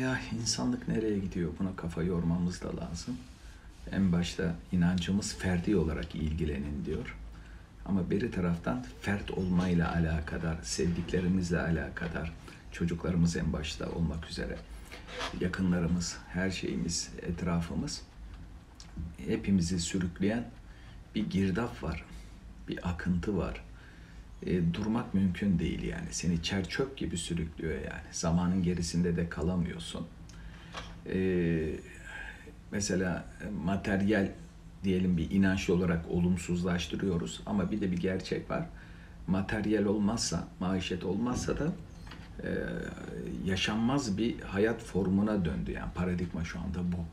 ya insanlık nereye gidiyor buna kafa yormamız da lazım. En başta inancımız ferdi olarak ilgilenin diyor. Ama beri taraftan fert olmayla alakadar, sevdiklerimizle alakadar, çocuklarımız en başta olmak üzere, yakınlarımız, her şeyimiz, etrafımız hepimizi sürükleyen bir girdap var, bir akıntı var. E, durmak mümkün değil yani. Seni çer çöp gibi sürüklüyor yani. Zamanın gerisinde de kalamıyorsun. E, mesela materyal diyelim bir inanç olarak olumsuzlaştırıyoruz ama bir de bir gerçek var. Materyal olmazsa, maişet olmazsa da e, yaşanmaz bir hayat formuna döndü yani paradigma şu anda bu.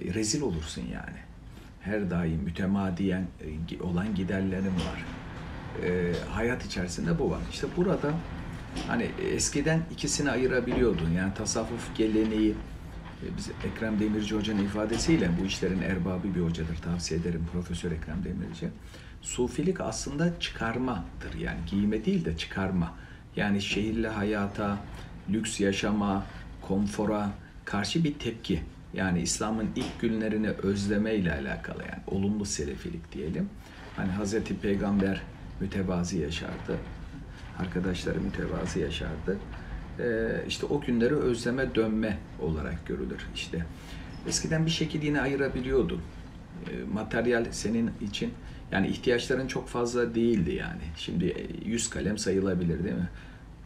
E, rezil olursun yani. Her daim mütemadiyen e, olan giderlerim var. E, hayat içerisinde bu var. İşte burada hani eskiden ikisini ayırabiliyordun. Yani tasavvuf geleneği e, biz Ekrem Demirci Hoca'nın ifadesiyle bu işlerin erbabı bir hocadır. Tavsiye ederim Profesör Ekrem Demirci. Sufilik aslında çıkarmadır yani giyime değil de çıkarma. Yani şehirli hayata, lüks yaşama, konfora karşı bir tepki. Yani İslam'ın ilk günlerini özleme ile alakalı yani olumlu selefilik diyelim. Hani Hazreti Peygamber mütevazi yaşardı. Arkadaşları mütevazi yaşardı. Ee, işte o günleri özleme dönme olarak görülür. İşte eskiden bir şekil yine ayırabiliyordun. Ee, materyal senin için yani ihtiyaçların çok fazla değildi yani. Şimdi yüz kalem sayılabilir değil mi?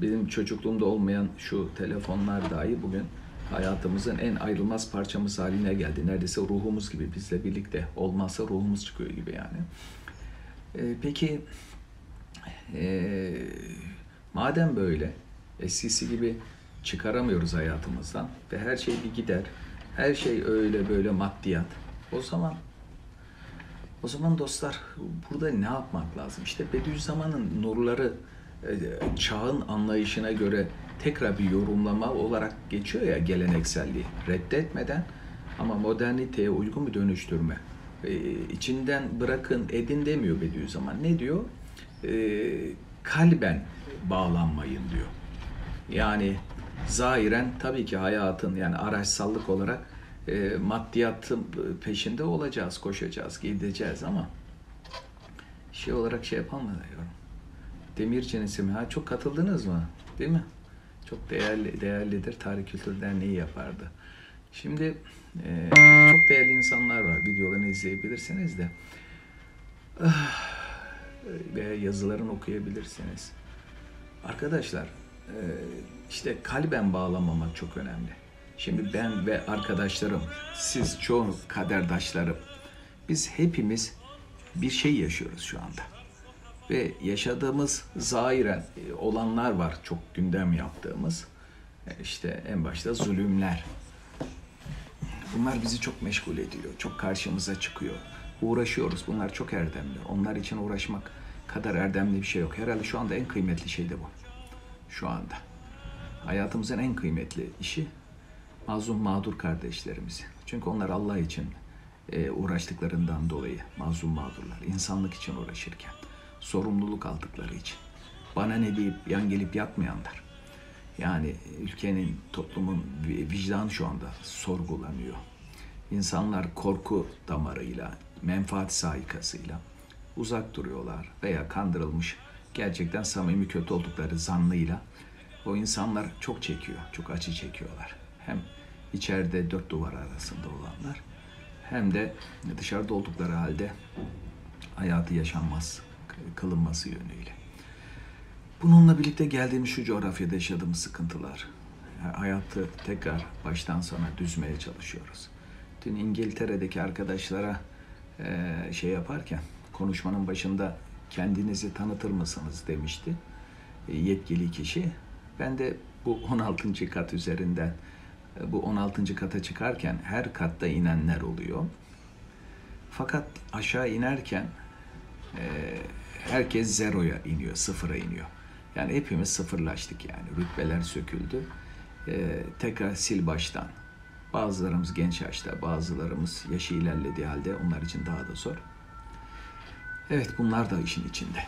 Benim çocukluğumda olmayan şu telefonlar dahi bugün hayatımızın en ayrılmaz parçamız haline geldi. Neredeyse ruhumuz gibi bizle birlikte. Olmazsa ruhumuz çıkıyor gibi yani. Ee, peki e, madem böyle eskisi gibi çıkaramıyoruz hayatımızdan ve her şey bir gider. Her şey öyle böyle maddiyat. O zaman o zaman dostlar burada ne yapmak lazım? İşte Bediüzzaman'ın nurları e, çağın anlayışına göre tekrar bir yorumlama olarak geçiyor ya gelenekselliği. Reddetmeden ama moderniteye uygun bir dönüştürme. Ee, içinden bırakın edin demiyor Bediüzzaman. Ne diyor? Ee, kalben bağlanmayın diyor. Yani zahiren tabii ki hayatın yani araçsallık olarak e, maddiyatın peşinde olacağız, koşacağız, gideceğiz ama şey olarak şey yapamıyorum. Demirci'nin ismi ha çok katıldınız mı? Değil mi? Çok değerli değerlidir. Tarih Kültür Derneği yapardı. Şimdi e, çok değerli insanlar var. Videolarını izleyebilirsiniz de. Ah, veya yazılarını okuyabilirsiniz. Arkadaşlar e, işte kalben bağlamamak çok önemli. Şimdi ben ve arkadaşlarım, siz çoğu kaderdaşlarım, biz hepimiz bir şey yaşıyoruz şu anda. Ve yaşadığımız zahiren e, olanlar var çok gündem yaptığımız. E, işte en başta zulümler. Bunlar bizi çok meşgul ediyor, çok karşımıza çıkıyor. Uğraşıyoruz, bunlar çok erdemli. Onlar için uğraşmak kadar erdemli bir şey yok. Herhalde şu anda en kıymetli şey de bu. Şu anda. Hayatımızın en kıymetli işi mazlum mağdur kardeşlerimiz. Çünkü onlar Allah için e, uğraştıklarından dolayı mazlum mağdurlar. insanlık için uğraşırken, sorumluluk aldıkları için. Bana ne deyip yan gelip yatmayanlar. Yani ülkenin, toplumun vicdanı şu anda sorgulanıyor. İnsanlar korku damarıyla, menfaat saikasıyla uzak duruyorlar veya kandırılmış gerçekten samimi kötü oldukları zannıyla o insanlar çok çekiyor, çok acı çekiyorlar. Hem içeride dört duvar arasında olanlar hem de dışarıda oldukları halde hayatı yaşanmaz kılınması yönüyle. Bununla birlikte geldiğimiz şu coğrafyada yaşadığımız sıkıntılar, hayatı tekrar baştan sona düzmeye çalışıyoruz. Dün İngiltere'deki arkadaşlara şey yaparken konuşmanın başında kendinizi tanıtır mısınız demişti yetkili kişi. Ben de bu 16. kat üzerinden bu 16. kata çıkarken her katta inenler oluyor. Fakat aşağı inerken e, herkes zeroya iniyor, sıfıra iniyor. Yani hepimiz sıfırlaştık yani. Rütbeler söküldü. E, tekrar sil baştan. Bazılarımız genç yaşta, bazılarımız yaşı ilerlediği halde onlar için daha da zor. Evet bunlar da işin içinde.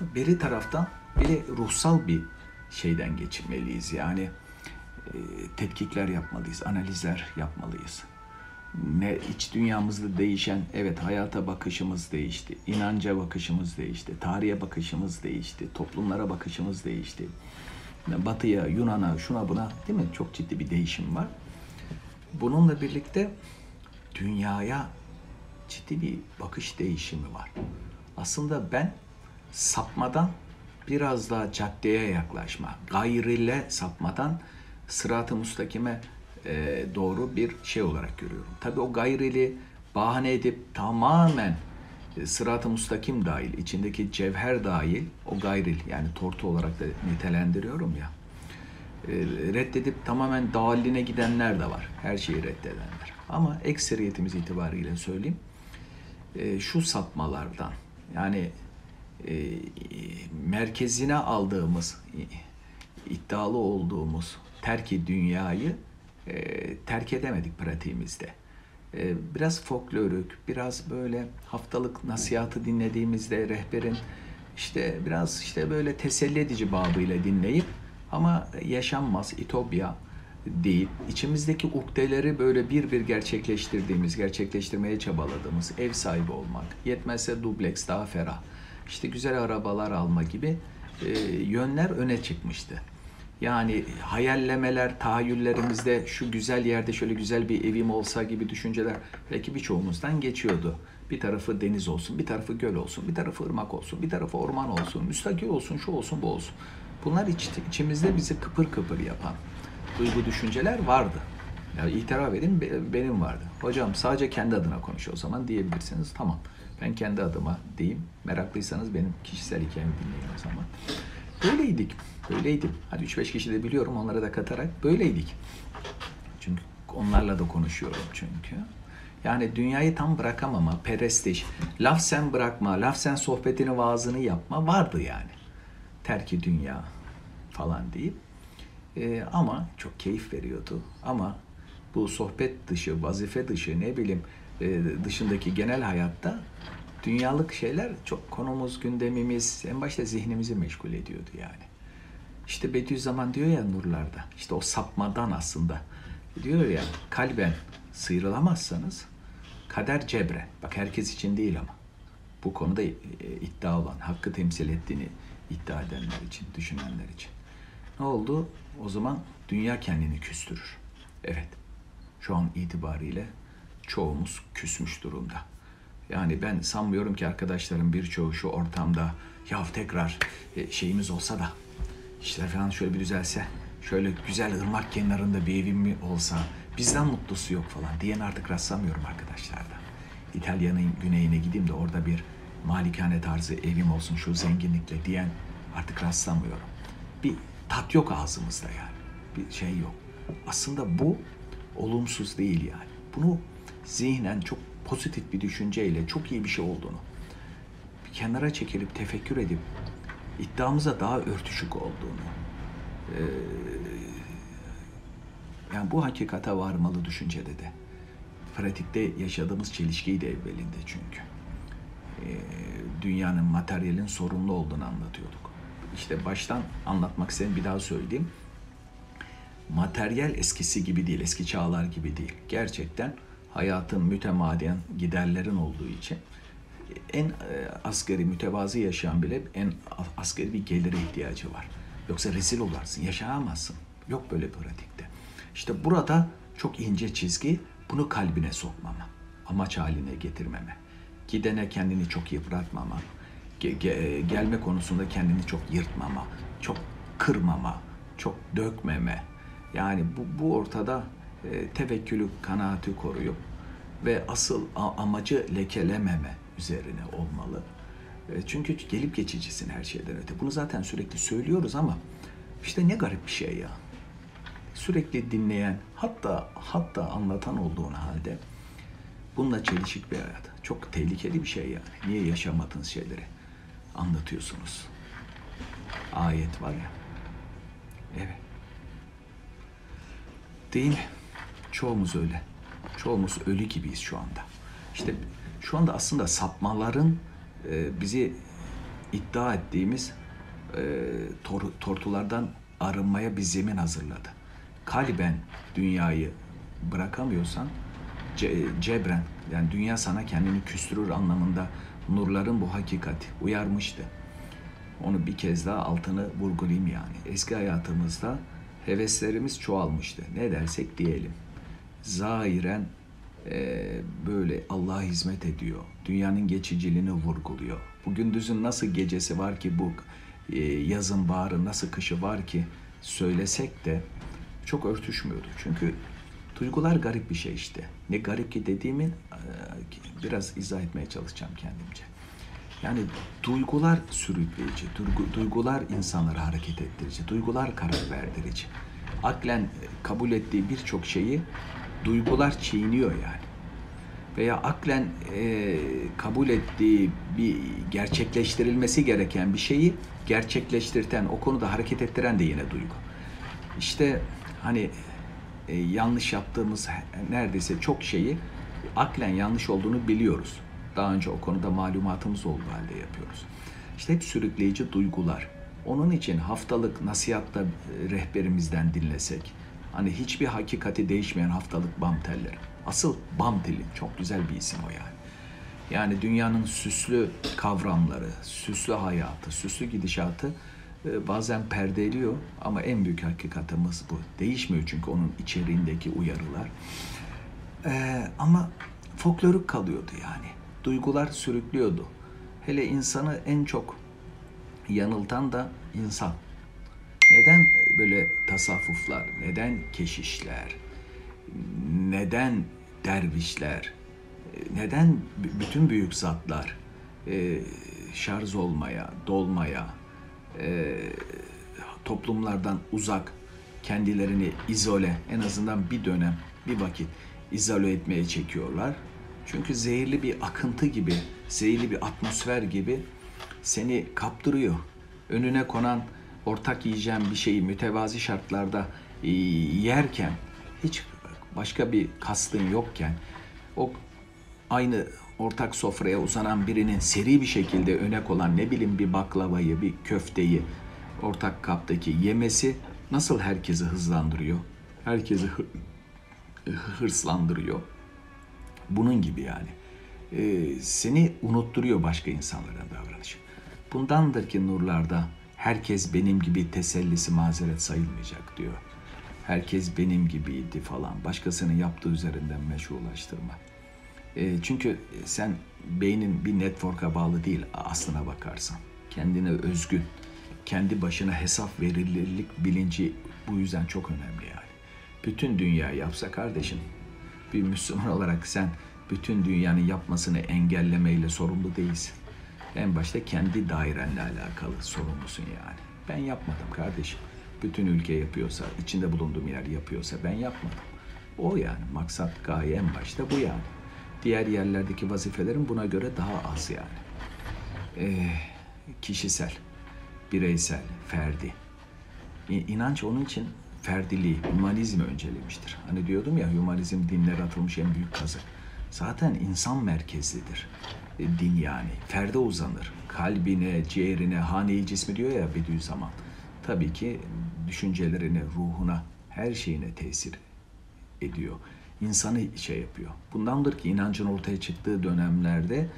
Beri taraftan bir de ruhsal bir şeyden geçirmeliyiz. Yani e, tetkikler yapmalıyız, analizler yapmalıyız. Ne iç dünyamızda değişen, evet hayata bakışımız değişti, inanca bakışımız değişti, tarihe bakışımız değişti, toplumlara bakışımız değişti. Batıya, Yunan'a, şuna buna değil mi? Çok ciddi bir değişim var. Bununla birlikte dünyaya ciddi bir bakış değişimi var. Aslında ben sapmadan biraz daha caddeye yaklaşma, gayrile sapmadan sırat-ı e, doğru bir şey olarak görüyorum. Tabi o gayrili bahane edip tamamen e, sırat-ı mustakim dahil, içindeki cevher dahil o gayril yani tortu olarak da nitelendiriyorum ya. E, reddedip tamamen dağilline gidenler de var. Her şeyi reddedenler. Ama ekseriyetimiz itibariyle söyleyeyim. E, şu sapmalardan yani e, merkezine aldığımız, iddialı olduğumuz terki dünyayı e, terk edemedik pratiğimizde. E, biraz folklorik, biraz böyle haftalık nasihatı dinlediğimizde rehberin işte biraz işte böyle teselli edici babıyla dinleyip ama yaşanmaz, itopya değil. İçimizdeki ukdeleri böyle bir bir gerçekleştirdiğimiz, gerçekleştirmeye çabaladığımız ev sahibi olmak, yetmezse dubleks daha ferah, işte güzel arabalar alma gibi e, yönler öne çıkmıştı. Yani hayallemeler, tahayyüllerimizde şu güzel yerde şöyle güzel bir evim olsa gibi düşünceler belki birçoğumuzdan geçiyordu. Bir tarafı deniz olsun, bir tarafı göl olsun, bir tarafı ırmak olsun, bir tarafı orman olsun, müstakil olsun, şu olsun, bu olsun. Bunlar iç, içimizde bizi kıpır kıpır yapan duygu düşünceler vardı. Yani itiraf edin benim vardı. Hocam sadece kendi adına konuş o zaman diyebilirsiniz. Tamam ben kendi adıma diyeyim. Meraklıysanız benim kişisel hikayemi dinleyin o zaman. Böyleydik. Böyleydim. Hadi 3-5 kişi de biliyorum onlara da katarak böyleydik. Çünkü onlarla da konuşuyorum çünkü. Yani dünyayı tam bırakamama, perestiş, laf sen bırakma, laf sen sohbetini, vaazını yapma vardı yani. Terki dünya falan deyip. Ee, ama çok keyif veriyordu. Ama bu sohbet dışı, vazife dışı ne bileyim e, dışındaki genel hayatta dünyalık şeyler çok konumuz, gündemimiz en başta zihnimizi meşgul ediyordu yani. İşte Bediüzzaman diyor ya nurlarda, işte o sapmadan aslında diyor ya kalben sıyrılamazsanız kader cebre. Bak herkes için değil ama. Bu konuda e, iddia olan, hakkı temsil ettiğini iddia edenler için, düşünenler için. Ne oldu? O zaman dünya kendini küstürür. Evet. Şu an itibariyle çoğumuz küsmüş durumda. Yani ben sanmıyorum ki arkadaşlarım birçoğu şu ortamda ya tekrar e, şeyimiz olsa da işler falan şöyle bir düzelse, şöyle güzel ırmak kenarında bir evim mi olsa, bizden mutlusu yok falan diyen artık rastlamıyorum arkadaşlarda. İtalya'nın güneyine gideyim de orada bir malikane tarzı evim olsun şu zenginlikle diyen artık rastlamıyorum. Bir tat yok ağzımızda yani. Bir şey yok. Aslında bu olumsuz değil yani. Bunu zihnen çok pozitif bir düşünceyle çok iyi bir şey olduğunu bir kenara çekilip tefekkür edip iddiamıza daha örtüşük olduğunu e, yani bu hakikate varmalı düşüncede de pratikte yaşadığımız çelişkiyi de evvelinde çünkü e, dünyanın materyalin sorumlu olduğunu anlatıyorduk. İşte baştan anlatmak istedim bir daha söyleyeyim. Materyal eskisi gibi değil, eski çağlar gibi değil. Gerçekten hayatın mütemadiyen giderlerin olduğu için en e, asgari mütevazı yaşayan bile en asgari bir gelire ihtiyacı var. Yoksa rezil olarsın, yaşayamazsın. Yok böyle pratikte. İşte burada çok ince çizgi bunu kalbine sokmama, amaç haline getirmeme, gidene kendini çok yıpratmama, ge- gelme konusunda kendini çok yırtmama, çok kırmama, çok dökmeme. Yani bu, bu ortada e, tevekkülü, kanaati koruyup ve asıl amacı lekelememe üzerine olmalı. E, çünkü gelip geçicisin her şeyden öte. Bunu zaten sürekli söylüyoruz ama işte ne garip bir şey ya. Sürekli dinleyen, hatta hatta anlatan olduğun halde bununla çelişik bir hayat. Çok tehlikeli bir şey yani. Niye yaşamadığınız şeyleri anlatıyorsunuz? Ayet var ya. Evet. Değil mi? Çoğumuz öyle. Çoğumuz ölü gibiyiz şu anda. İşte şu anda aslında sapmaların e, bizi iddia ettiğimiz e, tor, tortulardan arınmaya bir zemin hazırladı. kalben dünyayı bırakamıyorsan ce, cebren yani dünya sana kendini küstürür anlamında nurların bu hakikati uyarmıştı. Onu bir kez daha altını vurgulayayım yani. Eski hayatımızda heveslerimiz çoğalmıştı. Ne dersek diyelim. Zahiren e, böyle Allah'a hizmet ediyor. Dünyanın geçiciliğini vurguluyor. Bu gündüzün nasıl gecesi var ki bu e, yazın baharı nasıl kışı var ki söylesek de çok örtüşmüyordu. Çünkü duygular garip bir şey işte. Ne garip ki dediğimi e, biraz izah etmeye çalışacağım kendimce. Yani duygular sürükleyici, duygu, duygular insanları hareket ettirici, duygular karar verdirici. Aklen e, kabul ettiği birçok şeyi duygular çiğniyor yani. Veya aklen e, kabul ettiği bir gerçekleştirilmesi gereken bir şeyi gerçekleştirten, o konuda hareket ettiren de yine duygu. İşte hani e, yanlış yaptığımız neredeyse çok şeyi aklen yanlış olduğunu biliyoruz. Daha önce o konuda malumatımız olduğu halde yapıyoruz. İşte hep sürükleyici duygular. Onun için haftalık nasihatta e, rehberimizden dinlesek, hani hiçbir hakikati değişmeyen haftalık bam telleri. Asıl bam teli, çok güzel bir isim o yani. Yani dünyanın süslü kavramları, süslü hayatı, süslü gidişatı e, bazen perdeliyor ama en büyük hakikatimiz bu. Değişmiyor çünkü onun içeriğindeki uyarılar. Ee, ama folklorik kalıyordu yani. Duygular sürüklüyordu. Hele insanı en çok yanıltan da insan. Neden böyle tasavvuflar, neden keşişler, neden dervişler, neden bütün büyük zatlar e, şarj olmaya, dolmaya, e, toplumlardan uzak, kendilerini izole, en azından bir dönem, bir vakit izole etmeye çekiyorlar. Çünkü zehirli bir akıntı gibi, zehirli bir atmosfer gibi seni kaptırıyor. Önüne konan ortak yiyeceğin bir şeyi mütevazi şartlarda e, yerken hiç başka bir kastın yokken o aynı ortak sofraya uzanan birinin seri bir şekilde öne konan ne bileyim bir baklavayı, bir köfteyi ortak kaptaki yemesi nasıl herkesi hızlandırıyor? Herkesi hırslandırıyor. Bunun gibi yani. Ee, seni unutturuyor başka insanların davranışı. Bundandır ki nurlarda herkes benim gibi tesellisi mazeret sayılmayacak diyor. Herkes benim gibiydi falan. Başkasının yaptığı üzerinden meşrulaştırma. E, çünkü sen beynin bir network'a bağlı değil aslına bakarsan. Kendine özgün, kendi başına hesap verilirlik bilinci bu yüzden çok önemli yani. Bütün dünya yapsa kardeşim, bir Müslüman olarak sen bütün dünyanın yapmasını engellemeyle sorumlu değilsin. En başta kendi dairenle alakalı sorumlusun yani. Ben yapmadım kardeşim. Bütün ülke yapıyorsa, içinde bulunduğum yer yapıyorsa ben yapmadım. O yani maksat gaye en başta bu yani. Diğer yerlerdeki vazifelerin buna göre daha az yani. Ee, kişisel, bireysel, ferdi. İnanç onun için ferdiliği, humanizmi öncelemiştir. Hani diyordum ya humanizm dinlere atılmış en büyük kazık. Zaten insan merkezlidir e, din yani. Ferde uzanır. Kalbine, ciğerine, haneyi cismi diyor ya Bediüzzaman. Tabii ki düşüncelerine, ruhuna, her şeyine tesir ediyor. İnsanı şey yapıyor. Bundandır ki inancın ortaya çıktığı dönemlerde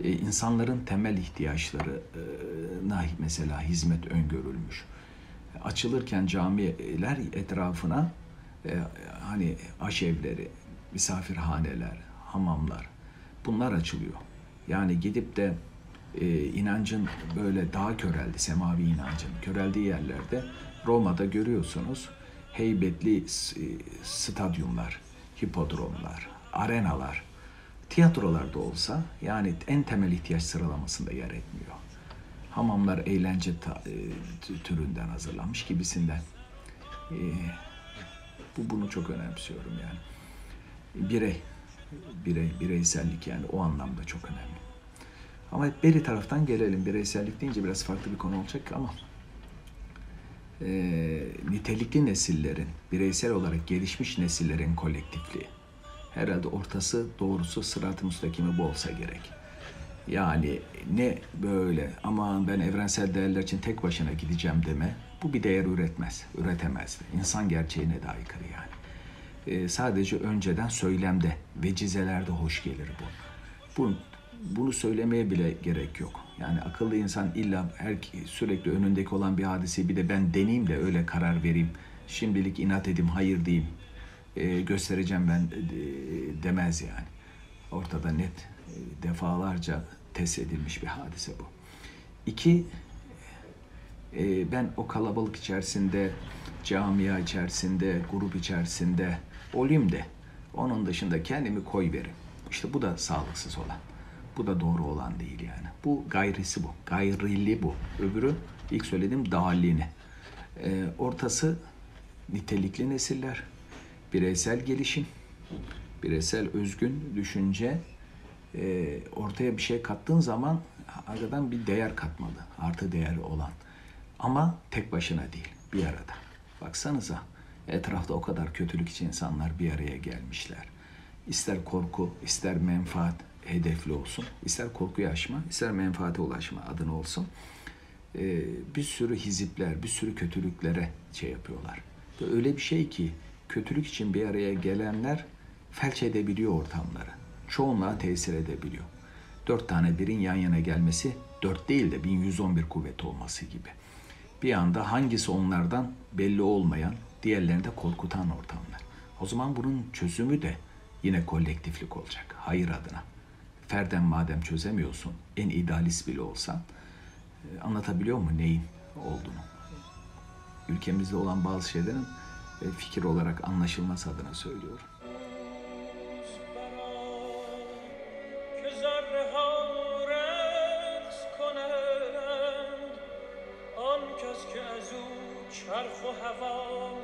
e, insanların temel ihtiyaçlarına mesela hizmet öngörülmüş. Açılırken camiler etrafına e, hani aşevleri, misafirhaneler, hamamlar bunlar açılıyor. Yani gidip de e, inancın böyle daha köreldi, semavi inancın köreldiği yerlerde Roma'da görüyorsunuz heybetli e, stadyumlar, hipodromlar, arenalar, tiyatrolarda olsa yani en temel ihtiyaç sıralamasında yer etmiyor. Hamamlar eğlence ta, e, türünden hazırlanmış gibisinden. E, bu bunu çok önemsiyorum yani. Birey, birey, bireysellik yani o anlamda çok önemli. Ama beri taraftan gelelim. Bireysellik deyince biraz farklı bir konu olacak ama e, nitelikli nesillerin, bireysel olarak gelişmiş nesillerin kolektifliği. Herhalde ortası, doğrusu sırat-ı müstakimi bu olsa gerek. Yani ne böyle aman ben evrensel değerler için tek başına gideceğim deme. Bu bir değer üretmez, üretemez. İnsan gerçeğine de aykırı yani. Ee, sadece önceden söylemde, vecizelerde hoş gelir bu. bu. Bunu söylemeye bile gerek yok. Yani akıllı insan illa her sürekli önündeki olan bir hadiseyi bir de ben deneyeyim de öyle karar vereyim. Şimdilik inat edeyim, hayır diyeyim. Ee, göstereceğim ben e, demez yani. Ortada net e, defalarca test edilmiş bir hadise bu. İki, e, ben o kalabalık içerisinde, camia içerisinde, grup içerisinde olayım de onun dışında kendimi koy verim. İşte bu da sağlıksız olan. Bu da doğru olan değil yani. Bu gayrisi bu. Gayrili bu. Öbürü ilk söylediğim dağilliğini. E, ortası nitelikli nesiller, bireysel gelişim, bireysel özgün düşünce, e, ortaya bir şey kattığın zaman arkadan bir değer katmalı. Artı değeri olan. Ama tek başına değil, bir arada. Baksanıza etrafta o kadar kötülük için insanlar bir araya gelmişler. İster korku, ister menfaat hedefli olsun. ister korkuya aşma, ister menfaate ulaşma adına olsun. Ee, bir sürü hizipler, bir sürü kötülüklere şey yapıyorlar. Ve öyle bir şey ki kötülük için bir araya gelenler felç edebiliyor ortamları. Çoğunluğa tesir edebiliyor. Dört tane birin yan yana gelmesi dört değil de 1111 kuvvet olması gibi. Bir anda hangisi onlardan belli olmayan, diğerlerini de korkutan ortamlar. O zaman bunun çözümü de yine kolektiflik olacak. Hayır adına. Ferden madem çözemiyorsun, en idealist bile olsan e, anlatabiliyor mu neyin olduğunu? Ülkemizde olan bazı şeylerin e, fikir olarak anlaşılması adına söylüyorum. چرخ و هوا.